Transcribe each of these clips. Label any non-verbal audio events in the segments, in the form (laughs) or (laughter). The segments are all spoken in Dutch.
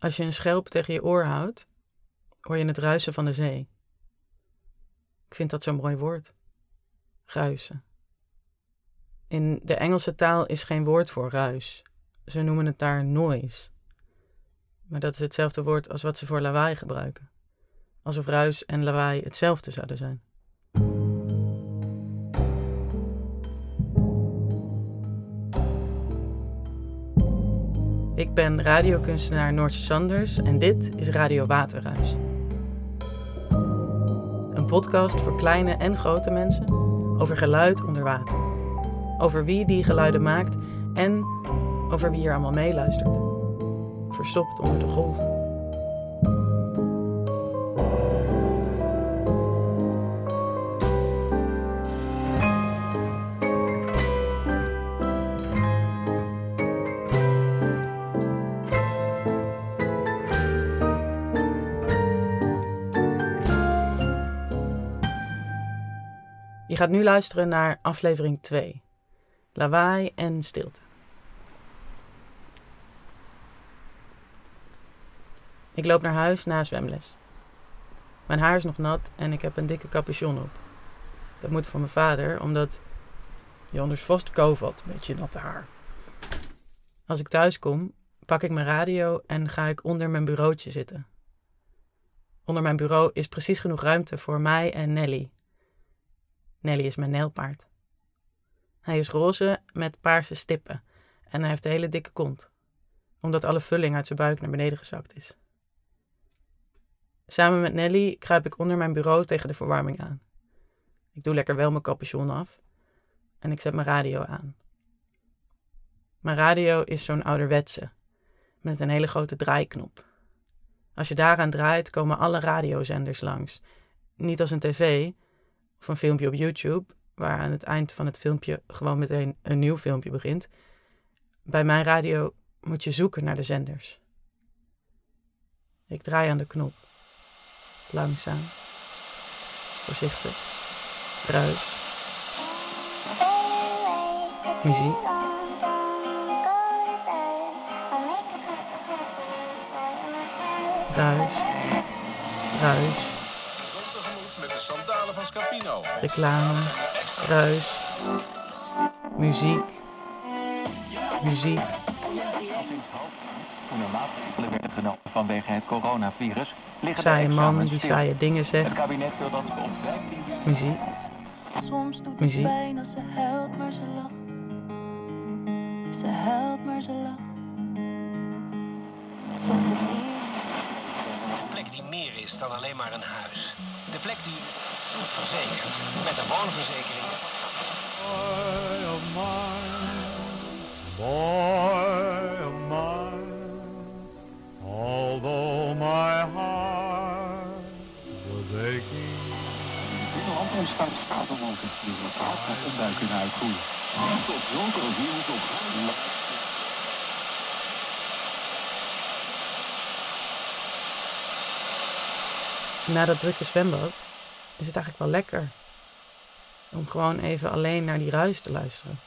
Als je een schelp tegen je oor houdt, hoor je het ruisen van de zee. Ik vind dat zo'n mooi woord. Ruisen. In de Engelse taal is geen woord voor ruis. Ze noemen het daar noise. Maar dat is hetzelfde woord als wat ze voor lawaai gebruiken. Alsof ruis en lawaai hetzelfde zouden zijn. Ik ben radiokunstenaar Noortje Sanders en dit is Radio Waterruis. Een podcast voor kleine en grote mensen over geluid onder water. Over wie die geluiden maakt en over wie er allemaal meeluistert. Verstopt onder de golven. Gaat nu luisteren naar aflevering 2. Lawaai en stilte. Ik loop naar huis na zwemles. Mijn haar is nog nat en ik heb een dikke capuchon op. Dat moet van mijn vader, omdat je anders vast kou valt met je natte haar. Als ik thuis kom, pak ik mijn radio en ga ik onder mijn bureautje zitten. Onder mijn bureau is precies genoeg ruimte voor mij en Nelly, Nelly is mijn nijlpaard. Hij is roze met paarse stippen en hij heeft een hele dikke kont, omdat alle vulling uit zijn buik naar beneden gezakt is. Samen met Nelly kruip ik onder mijn bureau tegen de verwarming aan. Ik doe lekker wel mijn capuchon af en ik zet mijn radio aan. Mijn radio is zo'n ouderwetse, met een hele grote draaiknop. Als je daaraan draait, komen alle radiozenders langs. Niet als een tv, een filmpje op YouTube, waar aan het eind van het filmpje gewoon meteen een nieuw filmpje begint. Bij mijn radio moet je zoeken naar de zenders. Ik draai aan de knop. Langzaam. Voorzichtig. Ruis. Muziek. Ruis. Ruis van. Reclame, ruis, muziek, muziek. Vanwege het coronavirus, liggen Saaie man die saaie dingen Het zegt. kabinet wil dat 15 Muziek. Soms doet het Muziek. pijn als ze huilt, maar ze lacht. Ze huilt, maar ze lacht. Zegt ze niet. De plek die meer is dan alleen maar een huis. De plek die verzekert. Met een woonverzekering. Boy of mine, boy of mine, although my heart was aching. In land ontstaan stapelwolken die lokaal tot onbuik kunnen uitgroeien. Tot zulke virus op Na dat drukke zwembad is het eigenlijk wel lekker. Om gewoon even alleen naar die ruis te luisteren.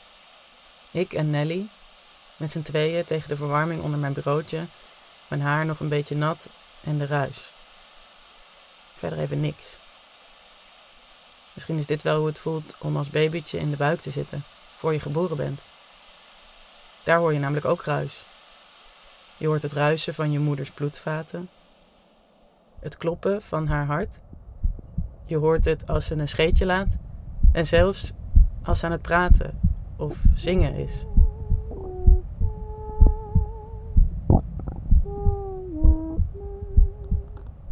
Ik en Nelly, met z'n tweeën tegen de verwarming onder mijn bureautje, mijn haar nog een beetje nat en de ruis. Verder even niks. Misschien is dit wel hoe het voelt om als babytje in de buik te zitten, voor je geboren bent. Daar hoor je namelijk ook ruis. Je hoort het ruisen van je moeders bloedvaten, het kloppen van haar hart. Je hoort het als ze een scheetje laat en zelfs als ze aan het praten of zingen is.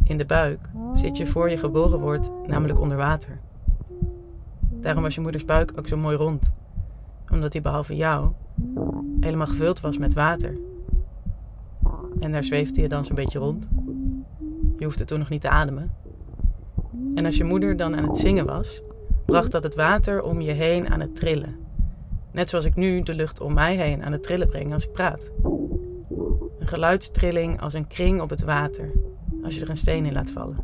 In de buik zit je voor je geboren wordt namelijk onder water. Daarom was je moeders buik ook zo mooi rond, omdat die behalve jou helemaal gevuld was met water. En daar zweefde je dan zo'n beetje rond. Je hoefde toen nog niet te ademen. En als je moeder dan aan het zingen was, bracht dat het water om je heen aan het trillen. Net zoals ik nu de lucht om mij heen aan het trillen breng als ik praat. Een geluidstrilling als een kring op het water, als je er een steen in laat vallen.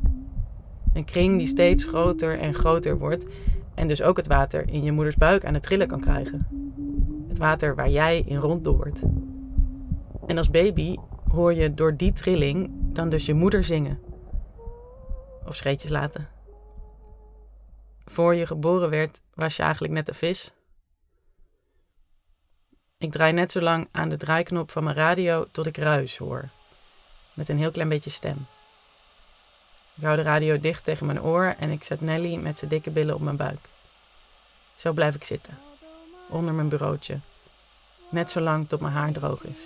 Een kring die steeds groter en groter wordt en dus ook het water in je moeders buik aan het trillen kan krijgen. Het water waar jij in ronddoort. En als baby hoor je door die trilling dan dus je moeder zingen. Of scheetjes laten. Voor je geboren werd, was je eigenlijk net een vis. Ik draai net zo lang aan de draaiknop van mijn radio tot ik ruis hoor. Met een heel klein beetje stem. Ik hou de radio dicht tegen mijn oor en ik zet Nelly met zijn dikke billen op mijn buik. Zo blijf ik zitten, onder mijn bureautje, net zo lang tot mijn haar droog is.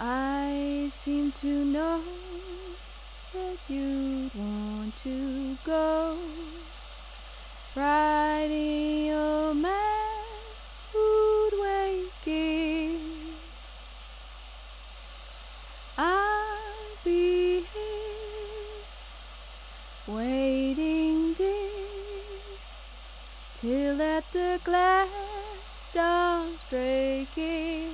I seem to know that you'd want to go riding your mad waking. I'll be here waiting, dear, till at the glad dawn's breaking.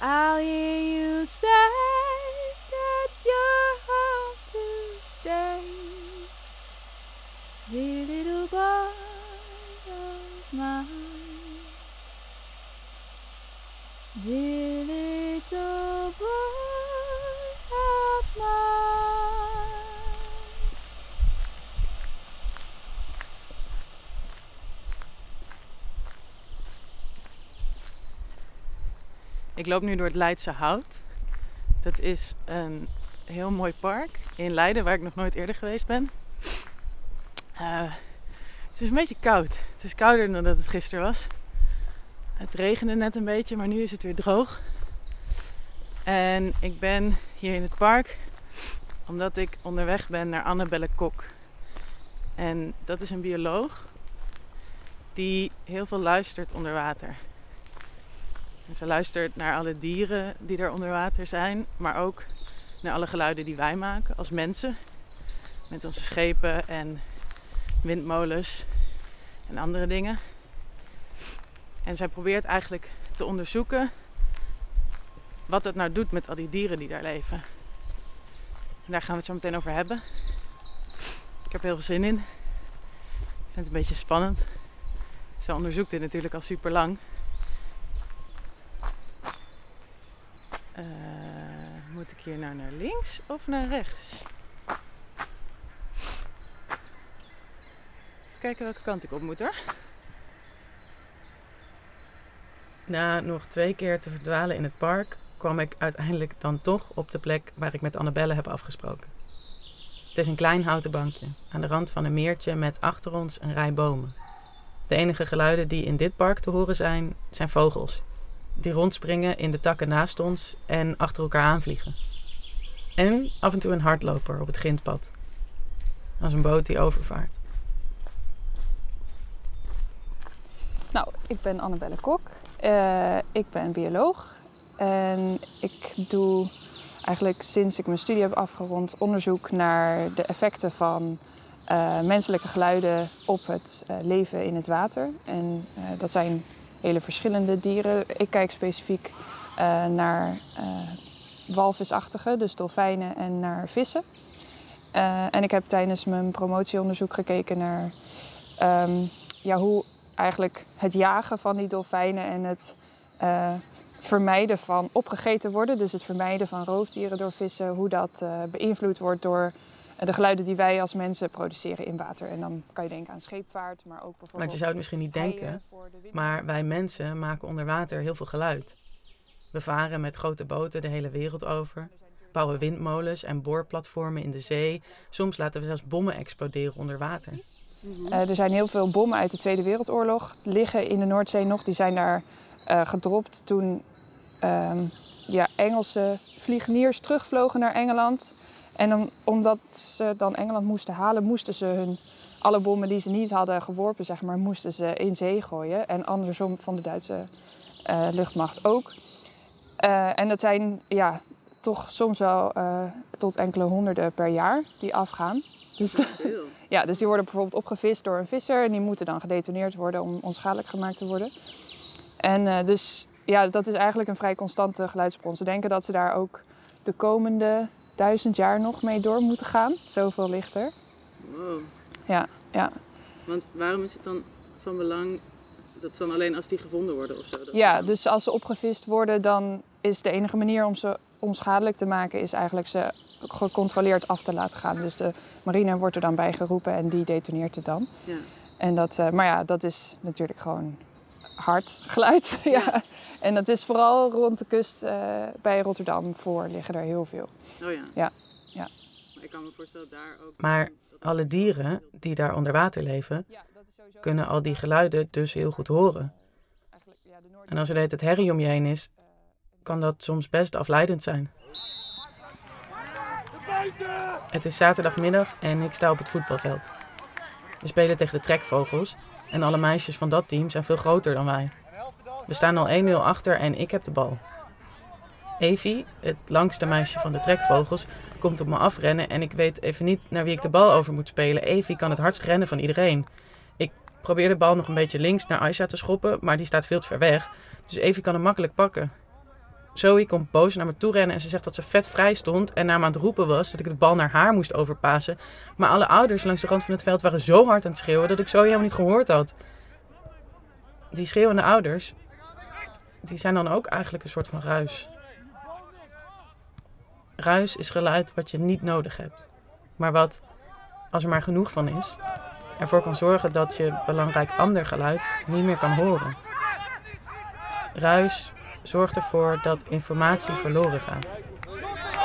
I'll hear you say Ik loop nu door het Leidse Hout. Dat is een heel mooi park in Leiden, waar ik nog nooit eerder geweest ben. Eh, het is een beetje koud. Het is kouder dan dat het gisteren was. Het regende net een beetje, maar nu is het weer droog. En ik ben hier in het park omdat ik onderweg ben naar Annabelle Kok. En dat is een bioloog die heel veel luistert onder water. En ze luistert naar alle dieren die er onder water zijn, maar ook naar alle geluiden die wij maken als mensen. Met onze schepen en windmolens en andere dingen. En zij probeert eigenlijk te onderzoeken wat het nou doet met al die dieren die daar leven. En daar gaan we het zo meteen over hebben. Ik heb heel veel zin in. Ik vind het een beetje spannend. Ze onderzoekt dit natuurlijk al super lang. Eh, moet ik hier nou naar links of naar rechts? Kijken welke kant ik op moet hoor. Na nog twee keer te verdwalen in het park, kwam ik uiteindelijk dan toch op de plek waar ik met Annabelle heb afgesproken. Het is een klein houten bankje aan de rand van een meertje met achter ons een rij bomen. De enige geluiden die in dit park te horen zijn, zijn vogels die rondspringen in de takken naast ons en achter elkaar aanvliegen. En af en toe een hardloper op het grindpad. Als een boot die overvaart. Nou, ik ben Annabelle Kok. Eh, ik ben bioloog. En ik doe eigenlijk sinds ik mijn studie heb afgerond onderzoek naar de effecten van eh, menselijke geluiden op het eh, leven in het water. En dat zijn hele verschillende dieren. Ik kijk specifiek naar uh, walvisachtige, dus dolfijnen en naar vissen. En ik heb tijdens mijn promotieonderzoek gekeken naar ehm, ja, hoe eigenlijk het jagen van die dolfijnen en het vermijden van opgegeten worden, dus het vermijden van roofdieren door vissen, hoe dat beïnvloed wordt door de geluiden die wij als mensen produceren in water. En dan kan je denken aan scheepvaart, maar ook bijvoorbeeld... Want je zou het misschien niet denken, maar wij mensen maken onder water heel veel geluid. We varen met grote boten de hele wereld over, bouwen windmolens en boorplatformen in de zee. Soms laten we zelfs bommen exploderen onder water. Uh, er zijn heel veel bommen uit de Tweede Wereldoorlog liggen in de Noordzee nog. Die zijn daar uh, gedropt toen um, ja, Engelse vliegeniers terugvlogen naar Engeland. En om, omdat ze dan Engeland moesten halen, moesten ze hun alle bommen die ze niet hadden geworpen, zeg maar, moesten ze in zee gooien. En andersom van de Duitse uh, luchtmacht ook. En dat zijn ja, toch soms wel tot enkele honderden per jaar die afgaan. Dus, (laughs) ja, dus die worden bijvoorbeeld opgevist door een visser en die moeten dan gedetoneerd worden om onschadelijk gemaakt te worden. En dus ja, dat is eigenlijk een vrij constante geluidsbron. Ze denken dat ze daar ook de komende duizend jaar nog mee door moeten gaan. Zoveel lichter. Wow. Ja, ja. Want waarom is het dan van belang dat is dan alleen als die gevonden worden of zo? Ja, dus als ze opgevist worden, dan is de enige manier om ze onschadelijk te maken, is eigenlijk ze gecontroleerd af te laten gaan. Dus de marine wordt er dan bij geroepen en die detoneert het dan. Ja. En dat, eh, maar ja, dat is natuurlijk gewoon hard geluid. (laughs) ja. En dat is vooral rond de kust eh, bij Rotterdam voor liggen er heel veel. Oh ja. Ja, ja. Maar ik kan me voorstellen daar ook... Maar alle dieren die daar onder water leven, Ja, dat is sowieso kunnen al die geluiden dus heel goed horen. Eigenlijk, ja, de Noord- En als er de hele tijd herrie om je heen is, kan dat soms best afleidend zijn. Het is zaterdagmiddag en ik sta op het voetbalveld. We spelen tegen de trekvogels en alle meisjes van dat team zijn veel groter dan wij. We staan al 1-0 achter en ik heb de bal. Evie, het langste meisje van de trekvogels, komt op me afrennen en ik weet even niet naar wie ik de bal over moet spelen. Evie kan het hardst rennen van iedereen. Ik probeer de bal nog een beetje links naar Aisha te schoppen, maar die staat veel te ver weg. Dus Evie kan hem makkelijk pakken. Zoe komt boos naar me toe rennen en ze zegt dat ze vet vrij stond en naar me aan het roepen was dat ik de bal naar haar moest overpassen. Maar alle ouders langs de rand van het veld waren zo hard aan het schreeuwen dat ik Zoe helemaal niet gehoord had. Die schreeuwende ouders, die zijn dan ook eigenlijk een soort van ruis. Ruis is geluid wat je niet nodig hebt, maar wat, als er maar genoeg van is, ervoor kan zorgen dat je belangrijk ander geluid niet meer kan horen. Ruis zorgt ervoor dat informatie verloren gaat.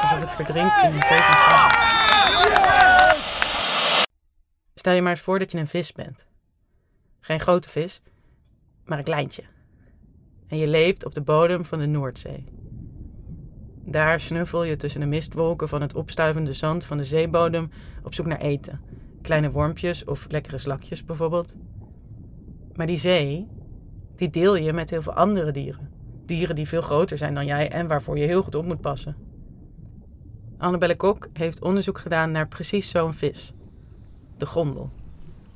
Alsof het verdrinkt in een zee van. Stel je maar eens voor dat je een vis bent. Geen grote vis, maar een kleintje. En je leeft op de bodem van de Noordzee. Daar snuffel je tussen de mistwolken van het opstuivende zand van de zeebodem op zoek naar eten. Kleine wormpjes of lekkere slakjes bijvoorbeeld. Maar die zee, die deel je met heel veel andere dieren. Dieren die veel groter zijn dan jij en waarvoor je heel goed op moet passen. Annabelle Kok heeft onderzoek gedaan naar precies zo'n vis. De gondel.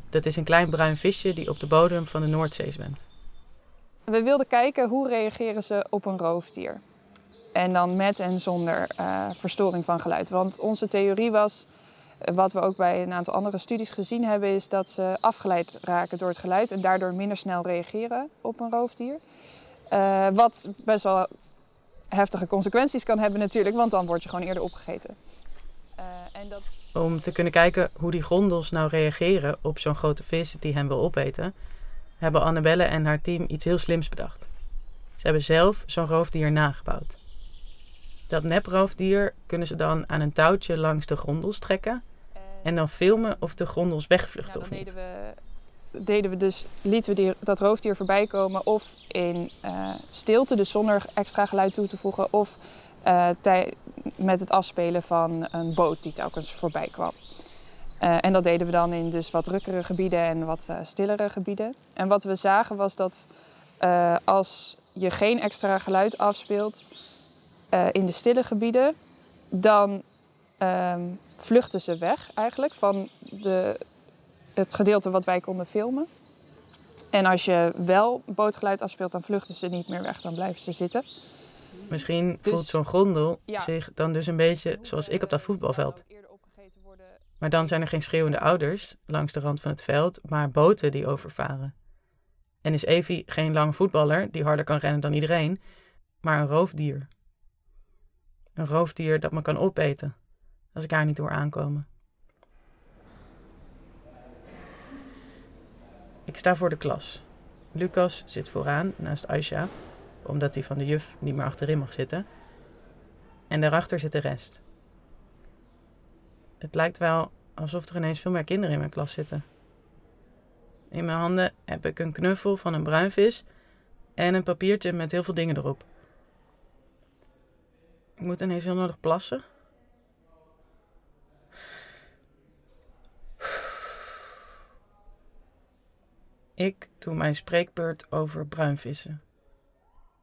Dat is een klein bruin visje die op de bodem van de Noordzee zwemt. We wilden kijken hoe reageren ze op een roofdier. En dan met en zonder eh, verstoring van geluid. Want onze theorie was, wat we ook bij een aantal andere studies gezien hebben, is dat ze afgeleid raken door het geluid en daardoor minder snel reageren op een roofdier. Eh, wat best wel heftige consequenties kan hebben natuurlijk, want dan word je gewoon eerder opgegeten. Eh, en dat Om te kunnen kijken hoe die gondels nou reageren op zo'n grote vis die hen wil opeten, hebben Annabelle en haar team iets heel slims bedacht. Ze hebben zelf zo'n roofdier nagebouwd. Dat neproofdier kunnen ze dan aan een touwtje langs de gondels trekken en dan filmen of de gondels wegvluchten Nou, of dan niet. deden we, deden we dus, lieten we dat roofdier voorbij komen of in eh, stilte, dus zonder extra geluid toe te voegen, of eh, met het afspelen van een boot die telkens voorbij kwam. Eh, en dat deden we dan in dus wat drukkere gebieden en wat stillere gebieden. En wat we zagen was dat als je geen extra geluid afspeelt in de stille gebieden, dan ehm, vluchten ze weg eigenlijk van de, het gedeelte wat wij konden filmen. En als je wel bootgeluid afspeelt, dan vluchten ze niet meer weg, dan blijven ze zitten. Misschien Dus- voelt zo'n gondel Ja. zich dan dus een beetje zoals ik op dat voetbalveld. Maar dan zijn er geen schreeuwende ouders langs de rand van het veld, maar boten die overvaren. En is Evie geen lange voetballer die harder kan rennen dan iedereen, maar een roofdier. Een roofdier dat me kan opeten als ik haar niet door aankomen. Ik sta voor de klas. Lucas zit vooraan naast Aisha, omdat hij van de juf niet meer achterin mag zitten. En daarachter zit de rest. Het lijkt wel alsof er ineens veel meer kinderen in mijn klas zitten. In mijn handen heb ik een knuffel van een bruinvis en een papiertje met heel veel dingen erop. Ik moet ineens heel nodig plassen. Ik doe mijn spreekbeurt over bruinvissen.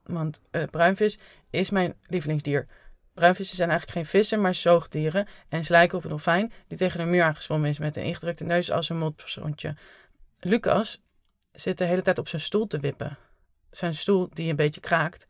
Want eh, bruinvis is mijn lievelingsdier. Bruinvissen zijn eigenlijk geen vissen, maar zoogdieren. En ze lijken op een dolfijn die tegen de muur aangezwommen is met een ingedrukte neus als een mopshondje. Lucas zit de hele tijd op zijn stoel te wippen. Zijn stoel die een beetje kraakt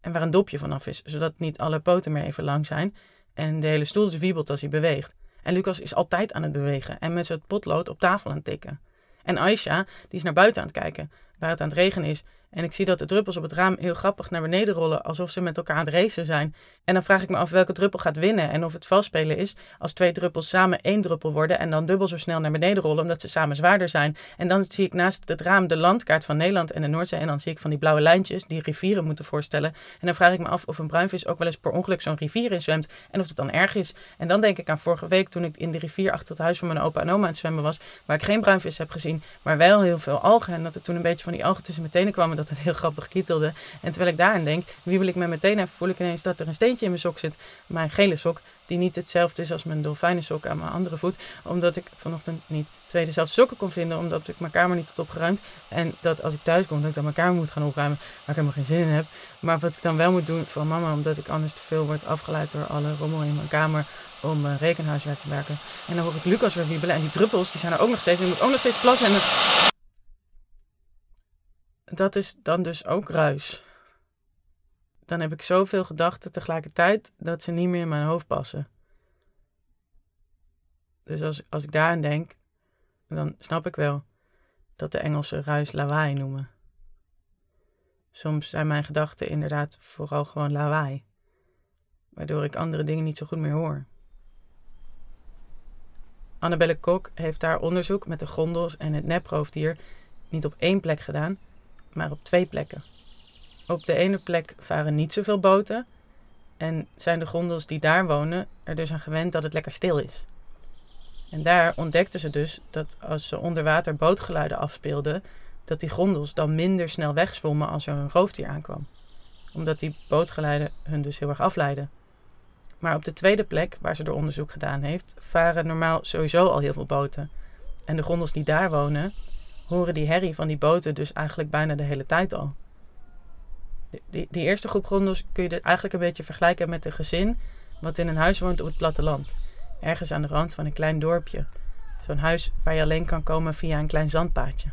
en waar een dopje vanaf is, zodat niet alle poten meer even lang zijn. En de hele stoel dus wiebelt als hij beweegt. En Lucas is altijd aan het bewegen en met zijn potlood op tafel aan het tikken. En Aisha, die is naar buiten aan het kijken. waar het aan het regenen is. En ik zie dat de druppels op het raam heel grappig naar beneden rollen, alsof ze met elkaar aan het racen zijn. En dan vraag ik me af welke druppel gaat winnen en of het valspelen is als twee druppels samen één druppel worden en dan dubbel zo snel naar beneden rollen, omdat ze samen zwaarder zijn. En dan zie ik naast het raam de landkaart van Nederland en de Noordzee en dan zie ik van die blauwe lijntjes die rivieren moeten voorstellen. En dan vraag ik me af of een bruinvis ook wel eens per ongeluk zo'n rivier in zwemt en of het dan erg is. En dan denk ik aan vorige week toen ik in de rivier achter het huis van mijn opa en oma aan het zwemmen was, waar ik geen bruinvis heb gezien, maar wel heel veel algen en dat er toen een beetje van die algen tussen mijn tenen dat het heel grappig kietelde. En terwijl ik daarin denk, wiebel ik met meteen even, voel ik ineens dat er een steentje in mijn sok zit. Mijn gele sok, die niet hetzelfde is als mijn dolfijnensok aan mijn andere voet. Omdat ik vanochtend niet twee dezelfde sokken kon vinden, omdat ik mijn kamer niet had opgeruimd. En dat als ik thuis kom, dat ik dan mijn kamer moet gaan opruimen, waar ik helemaal geen zin in heb. Maar wat ik dan wel moet doen voor mama, omdat ik anders te veel word afgeleid door alle rommel in mijn kamer om uh, rekenhuiswerk te werken. En dan hoor ik Lucas weer wiebelen en die druppels, die zijn er ook nog steeds. En ik moet ook nog steeds plassen en... Dat is dan dus ook ruis dan heb ik zoveel gedachten tegelijkertijd dat ze niet meer in mijn hoofd passen. Dus als, als ik daaraan denk, dan snap ik wel dat de Engelsen ruis lawaai noemen. Soms zijn mijn gedachten inderdaad vooral gewoon lawaai, waardoor ik andere dingen niet zo goed meer hoor. Annabelle Kok heeft daar onderzoek met de gondels en het neproofdier niet op één plek gedaan, maar op twee plekken. Op de ene plek varen niet zoveel boten. En zijn de gondels die daar wonen er dus aan gewend dat het lekker stil is. En daar ontdekten ze dus dat als ze onder water bootgeluiden afspeelden, dat die gondels dan minder snel wegzwommen als er een roofdier aankwam. Omdat die bootgeluiden hun dus heel erg afleiden. Maar op de tweede plek, waar ze er onderzoek gedaan heeft, varen normaal sowieso al heel veel boten. En de gondels die daar wonen, horen die herrie van die boten dus eigenlijk bijna de hele tijd al die, eerste groep gondels kun je eigenlijk een beetje vergelijken met een gezin wat in een huis woont op het platteland. Ergens aan de rand van een klein dorpje. Zo'n huis waar je alleen kan komen via een klein zandpaadje.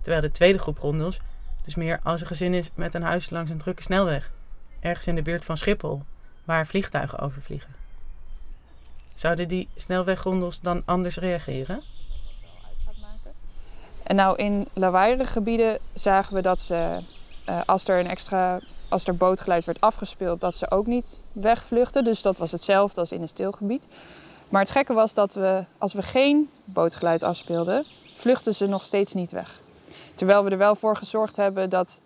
Terwijl de tweede groep gondels dus meer als een gezin is met een huis langs een drukke snelweg. Ergens in de buurt van Schiphol, waar vliegtuigen overvliegen. Zouden die snelweggondels dan anders reageren? En nou, in lawaaierige gebieden zagen we dat ze uh, als er een extra, als er bootgeluid werd afgespeeld, dat ze ook niet wegvluchten. Dus dat was hetzelfde als in een stilgebied. Maar het gekke was dat we, als we geen bootgeluid afspeelden, vluchten ze nog steeds niet weg. Terwijl we er wel voor gezorgd hebben dat,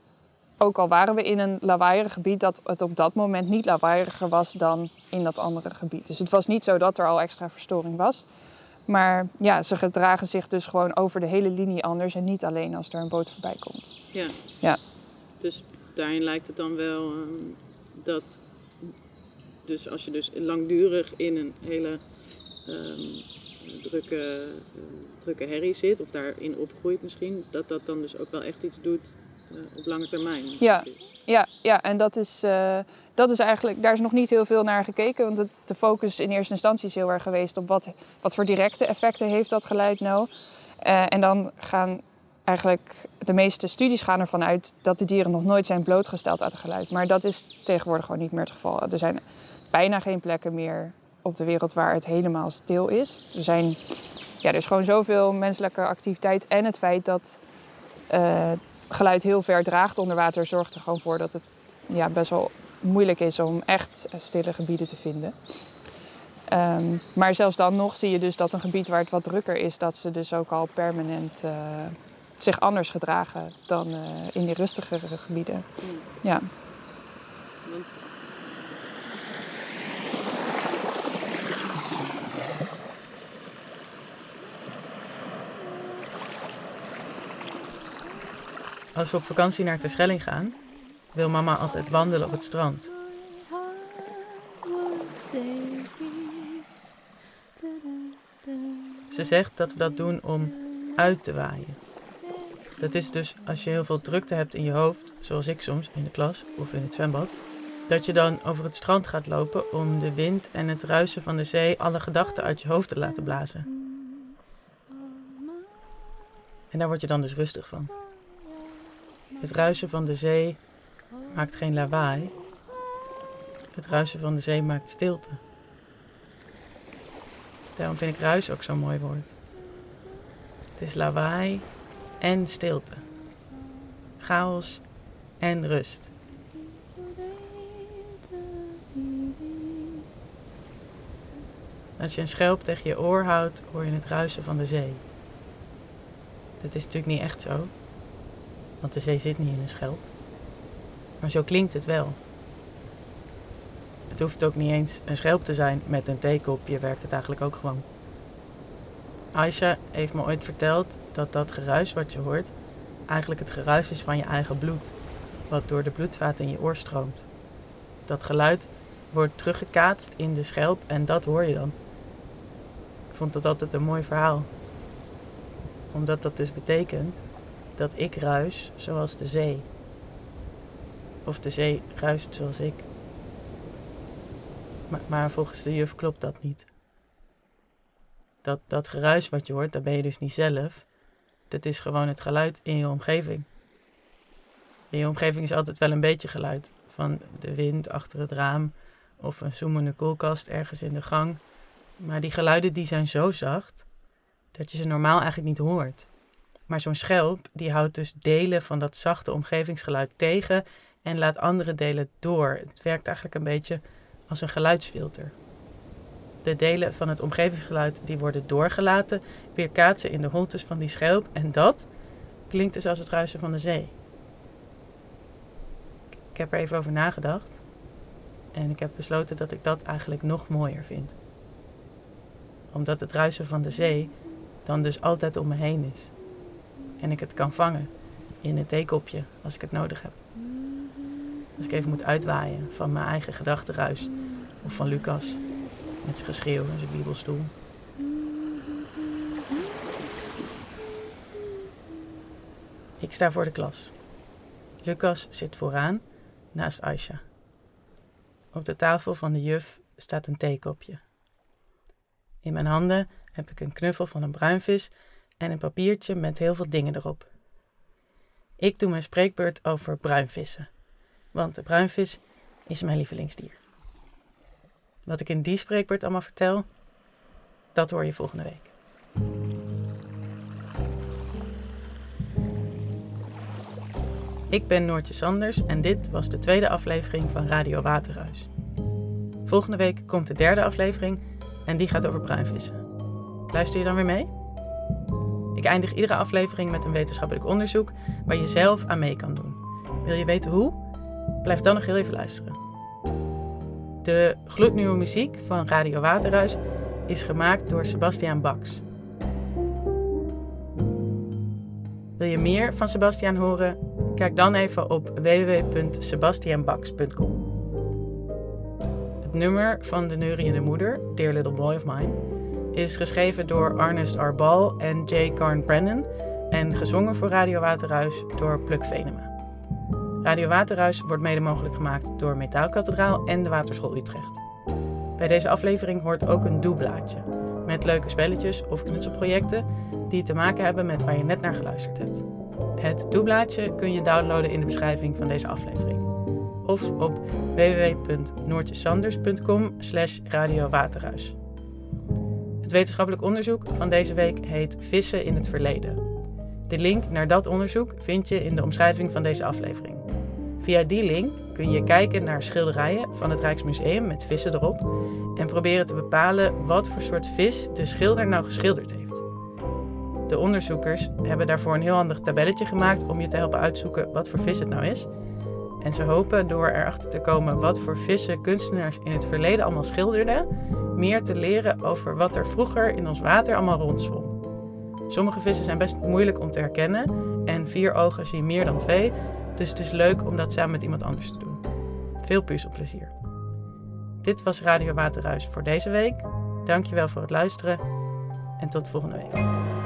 ook al waren we in een lawaaierig gebied, dat het op dat moment niet lawaaieriger was dan in dat andere gebied. Dus het was niet zo dat er al extra verstoring was. Maar ja, ze gedragen zich dus gewoon over de hele linie anders en niet alleen als er een boot voorbij komt. Ja. ja. Dus daarin lijkt het dan wel ehm, dat. Dus als je dus langdurig in een hele um, drukke, uh, drukke herrie zit, of daarin opgroeit misschien, dat dat dan dus ook wel echt iets doet op lange termijn. Ja, ja, ja, en dat is, uh, dat is eigenlijk, daar is nog niet heel veel naar gekeken, want het, de focus in eerste instantie is heel erg geweest op wat, wat voor directe effecten heeft dat geluid nou. en dan gaan eigenlijk de meeste studies gaan ervan uit dat de dieren nog nooit zijn blootgesteld aan het geluid. Maar dat is tegenwoordig gewoon niet meer het geval. Er zijn bijna geen plekken meer op de wereld waar het helemaal stil is. Er, zijn, ja, er is gewoon zoveel menselijke activiteit en het feit dat uh, geluid heel ver draagt onder water zorgt er gewoon voor dat het ja, best wel moeilijk is om echt stille gebieden te vinden. Um, maar zelfs dan nog zie je dus dat een gebied waar het wat drukker is, dat ze dus ook al permanent uh, zich anders gedragen dan uh, in die rustigere gebieden. Ja. Als we op vakantie naar Terschelling gaan, wil mama altijd wandelen op het strand. Ze zegt dat we dat doen om uit te waaien. Dat is dus als je heel veel drukte hebt in je hoofd, zoals ik soms in de klas of in het zwembad, dat je dan over het strand gaat lopen om de wind en het ruisen van de zee alle gedachten uit je hoofd te laten blazen. En daar word je dan dus rustig van. Het ruisen van de zee maakt geen lawaai. Het ruisen van de zee maakt stilte. Daarom vind ik ruis ook zo'n mooi woord. Het is lawaai en stilte. chaos en rust. Als je een schelp tegen je oor houdt, hoor je het ruisen van de zee. Dat is natuurlijk niet echt zo, want de zee zit niet in een schelp. Maar zo klinkt het wel. Het hoeft ook niet eens een schelp te zijn met een theekopje, werkt het eigenlijk ook gewoon. Aisha heeft me ooit verteld dat dat geruis wat je hoort eigenlijk het geruis is van je eigen bloed, wat door de bloedvaten in je oor stroomt. Dat geluid wordt teruggekaatst in de schelp en dat hoor je dan. Ik vond dat altijd een mooi verhaal. Omdat dat dus betekent dat ik ruis zoals de zee. Of de zee ruist zoals ik. Maar, volgens de juf klopt dat niet. Dat, dat geruis wat je hoort, dat ben je dus niet zelf. Dat is gewoon het geluid in je omgeving. In je omgeving is altijd wel een beetje geluid. Van de wind achter het raam of een zoemende koelkast ergens in de gang. Maar die geluiden die zijn zo zacht dat je ze normaal eigenlijk niet hoort. Maar zo'n schelp die houdt dus delen van dat zachte omgevingsgeluid tegen en laat andere delen door. Het werkt eigenlijk een beetje als een geluidsfilter. De delen van het omgevingsgeluid die worden doorgelaten, weerkaatsen in de holtes van die schelp en dat klinkt dus als het ruisen van de zee. Ik heb er even over nagedacht en ik heb besloten dat ik dat eigenlijk nog mooier vind. Omdat het ruisen van de zee dan dus altijd om me heen is. En ik het kan vangen in het theekopje als ik het nodig heb. Als ik even moet uitwaaien van mijn eigen gedachtenruis of van Lucas met zijn geschreeuw en zijn bibelstoel. Ik sta voor de klas. Lucas zit vooraan, naast Aisha. Op de tafel van de juf staat een theekopje. In mijn handen heb ik een knuffel van een bruinvis en een papiertje met heel veel dingen erop. Ik doe mijn spreekbeurt over bruinvissen, want de bruinvis is mijn lievelingsdier. Wat ik in die spreekbeurt allemaal vertel, dat hoor je volgende week. Ik ben Noortje Sanders en dit was de tweede aflevering van Radio Waterhuis. Volgende week komt de derde aflevering en die gaat over bruinvissen. Luister je dan weer mee? Ik eindig iedere aflevering met een wetenschappelijk onderzoek waar je zelf aan mee kan doen. Wil je weten hoe? Blijf dan nog heel even luisteren. De gloednieuwe muziek van Radio Waterhuis is gemaakt door Sebastian Bax. Wil je meer van Sebastian horen? Kijk dan even op www.sebastianbax.com. Het nummer van de neuriënde moeder, Dear Little Boy of Mine, is geschreven door Arnest Arbal en J. Carn Brennan en gezongen voor Radio Waterhuis door Pluk Venema. Radio Waterhuis wordt mede mogelijk gemaakt door Metaalkathedraal en de Waterschool Utrecht. Bij deze aflevering hoort ook een doeblaadje met leuke spelletjes of knutselprojecten die te maken hebben met waar je net naar geluisterd hebt. Het doeblaadje kun je downloaden in de beschrijving van deze aflevering of op www.noortjesanders.com slash radiowaterhuis. Het wetenschappelijk onderzoek van deze week heet Vissen in het verleden. De link naar dat onderzoek vind je in de omschrijving van deze aflevering. Via die link kun je kijken naar schilderijen van het Rijksmuseum met vissen erop en proberen te bepalen wat voor soort vis de schilder nou geschilderd heeft. De onderzoekers hebben daarvoor een heel handig tabelletje gemaakt om je te helpen uitzoeken wat voor vis het nou is. En ze hopen door erachter te komen wat voor vissen kunstenaars in het verleden allemaal schilderden, meer te leren over wat er vroeger in ons water allemaal rondzwom. Sommige vissen zijn best moeilijk om te herkennen en vier ogen zien meer dan twee, dus het is leuk om dat samen met iemand anders te doen. Veel puzzelplezier. Dit was Radio Waterhuis voor deze week. Dankjewel voor het luisteren en tot volgende week.